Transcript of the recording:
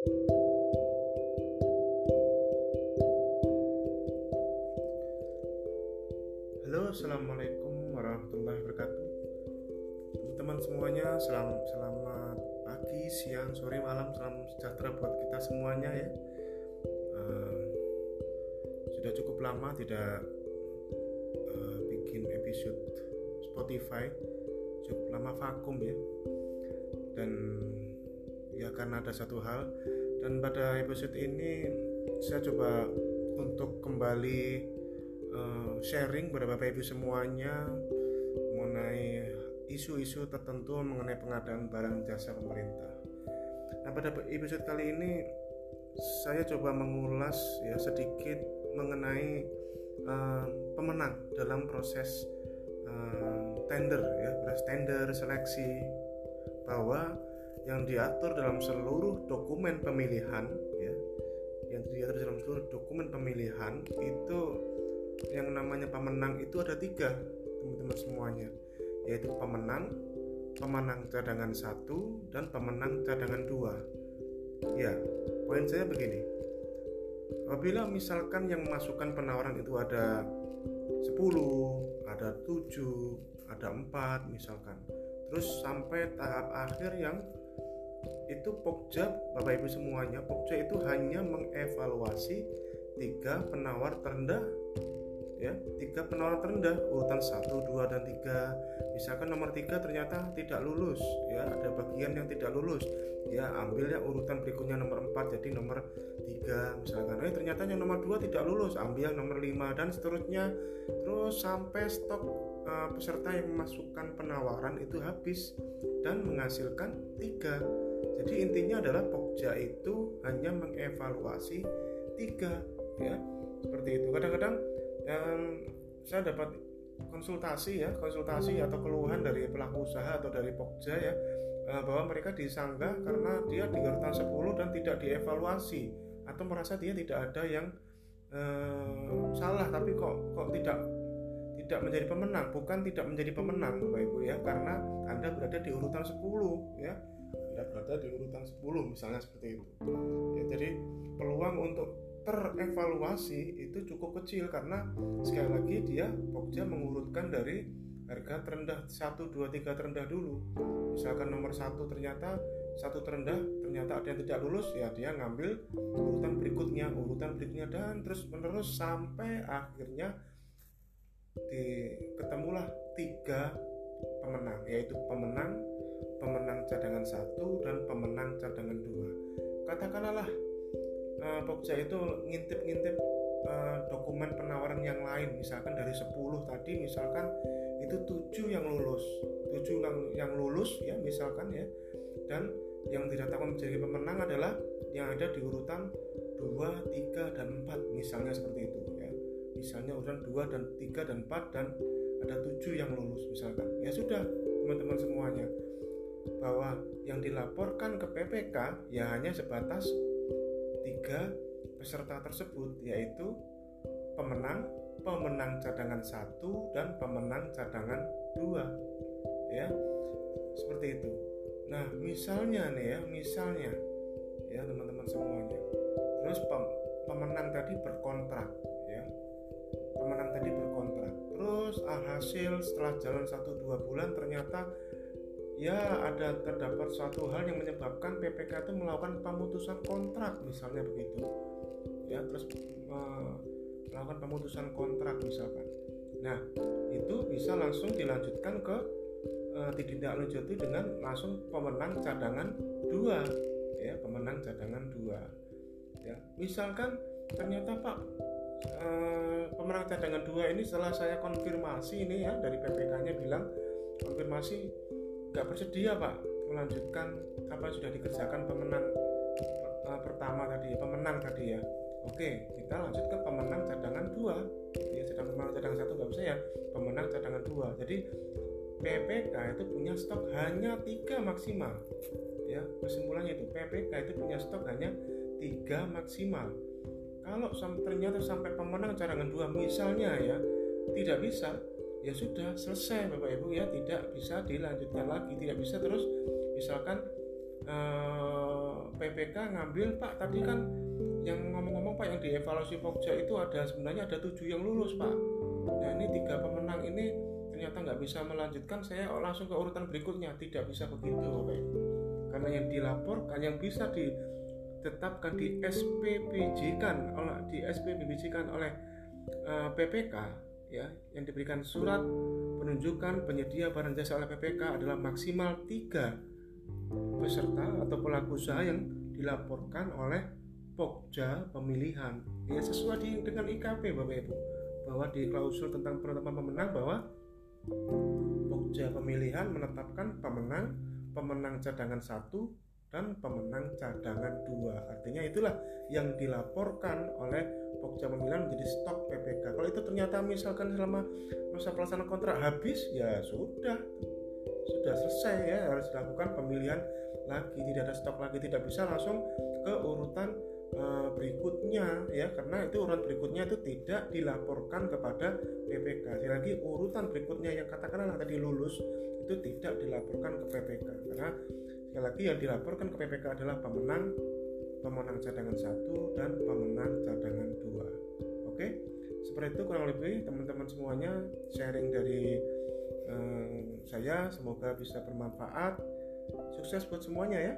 Halo, assalamualaikum warahmatullahi wabarakatuh. Teman-teman semuanya, selam, selamat pagi, siang, sore, malam, salam sejahtera buat kita semuanya ya. Uh, sudah cukup lama tidak uh, bikin episode Spotify, cukup lama vakum ya. Dan ya karena ada satu hal dan pada episode ini saya coba untuk kembali uh, sharing kepada Bapak Ibu semuanya mengenai isu-isu tertentu mengenai pengadaan barang jasa pemerintah. Nah, pada episode kali ini saya coba mengulas ya sedikit mengenai uh, pemenang dalam proses uh, tender ya, proses tender seleksi bahwa yang diatur dalam seluruh dokumen pemilihan ya. Yang diatur dalam seluruh dokumen pemilihan itu yang namanya pemenang itu ada tiga teman-teman semuanya. Yaitu pemenang pemenang cadangan satu dan pemenang cadangan dua. Ya poin saya begini. Apabila misalkan yang masukkan penawaran itu ada 10 ada 7 ada 4 misalkan. Terus sampai tahap akhir yang itu Pokja Bapak Ibu semuanya Pokja itu hanya mengevaluasi tiga penawar terendah ya tiga penawar terendah urutan 1, 2, dan 3 misalkan nomor 3 ternyata tidak lulus ya ada bagian yang tidak lulus ya ambil ya urutan berikutnya nomor 4 jadi nomor 3 misalkan. Eh ternyata yang nomor 2 tidak lulus ambil yang nomor 5 dan seterusnya. Terus sampai stok uh, peserta yang memasukkan penawaran itu habis dan menghasilkan 3 jadi intinya adalah Pokja itu hanya mengevaluasi tiga ya. Seperti itu. Kadang-kadang yang saya dapat konsultasi ya konsultasi atau keluhan dari pelaku usaha atau dari Pokja ya eh, bahwa mereka disanggah karena dia di urutan 10 dan tidak dievaluasi atau merasa dia tidak ada yang eh, salah tapi kok kok tidak tidak menjadi pemenang. Bukan tidak menjadi pemenang Bapak Ibu ya karena Anda berada di urutan 10 ya berada di urutan 10 misalnya seperti itu. Ya, jadi peluang untuk terevaluasi itu cukup kecil karena sekali lagi dia Pokja mengurutkan dari harga terendah 1, 2, 3 terendah dulu. Misalkan nomor satu ternyata satu terendah ternyata ada yang tidak lulus ya dia ngambil urutan berikutnya urutan berikutnya dan terus menerus sampai akhirnya di ketemulah tiga pemenang yaitu pemenang pemenang cadangan satu dan pemenang cadangan dua. Katakanlah uh, Pokja itu ngintip-ngintip uh, dokumen penawaran yang lain. Misalkan dari 10 tadi misalkan itu 7 yang lulus. 7 yang, yang lulus ya misalkan ya. Dan yang dinyatakan menjadi pemenang adalah yang ada di urutan 2, 3, dan 4 misalnya seperti itu ya. Misalnya urutan 2 dan 3 dan 4 dan ada 7 yang lulus misalkan. Ya sudah teman-teman semuanya bahwa yang dilaporkan ke PPK ya hanya sebatas tiga peserta tersebut yaitu pemenang, pemenang cadangan satu dan pemenang cadangan dua. Ya seperti itu. Nah misalnya nih ya misalnya ya teman-teman semuanya. Terus pem pemenang tadi berkontrak ya. Pemenang tadi berkontrak. Terus alhasil setelah jalan satu dua bulan ternyata ya ada terdapat suatu hal yang menyebabkan PPK itu melakukan pemutusan kontrak misalnya begitu. Ya terus melakukan pemutusan kontrak misalkan. Nah itu bisa langsung dilanjutkan ke uh, ditindaklanjuti dengan langsung pemenang cadangan dua. Ya pemenang cadangan dua. Ya misalkan ternyata pak uh, pemenang cadangan dua ini setelah saya konfirmasi ini ya dari PPK-nya bilang konfirmasi nggak bersedia pak melanjutkan apa yang sudah dikerjakan pemenang uh, pertama tadi pemenang tadi ya. Oke kita lanjut ke pemenang cadangan dua. Ya sedang pemenang cadangan satu nggak bisa ya. Pemenang cadangan dua. Jadi PPK itu punya stok hanya tiga maksimal. Ya kesimpulannya itu PPK itu punya stok hanya tiga maksimal. Kalau ternyata sampai pemenang cadangan dua misalnya ya tidak bisa ya sudah selesai Bapak Ibu ya. Tidak bisa dilanjutkan lagi tidak bisa. Terus misalkan uh, PPK ngambil Pak tadi kan yang ngomong-ngomong Pak yang dievaluasi Pokja itu ada sebenarnya ada tujuh yang lulus Pak. Nah ini tiga pemenang ini ternyata nggak bisa melanjutkan. Saya langsung ke urutan berikutnya. Tidak bisa begitu Bapak Ibu. Karena yang dilaporkan yang bisa ditetapkan di SPPJ kan oleh di SPPJ kan oleh eh, PPK ya yang diberikan surat penunjukan penyedia barang jasa oleh PPK adalah maksimal tiga peserta atau pelaku usaha yang dilaporkan oleh Pokja pemilihan. Ya sesuai dengan IKP Bapak Ibu bahwa di klausul tentang penetapan pemenang bahwa Pokja pemilihan menetapkan pemenang pemenang cadangan satu dan pemenang cadangan dua. Artinya itulah yang dilaporkan oleh Pokja pemilihan menjadi stok PPK kalau itu ternyata misalkan selama masa pelaksanaan kontrak habis ya sudah. Sudah selesai ya harus dilakukan pemilihan lagi. Tidak ada stok lagi tidak bisa langsung ke urutan uh, berikutnya ya. Karena itu urutan berikutnya itu tidak dilaporkan kepada PPK sekali lagi urutan berikutnya yang katakanlah tadi lulus itu tidak dilaporkan ke PPK karena sekali lagi yang dilaporkan ke PPK adalah pemenang pemenang cadangan satu dan pemenang cadangan dua. Oke? Seperti itu kurang lebih teman-teman semuanya sharing dari saya. Semoga bisa bermanfaat. Sukses buat semuanya ya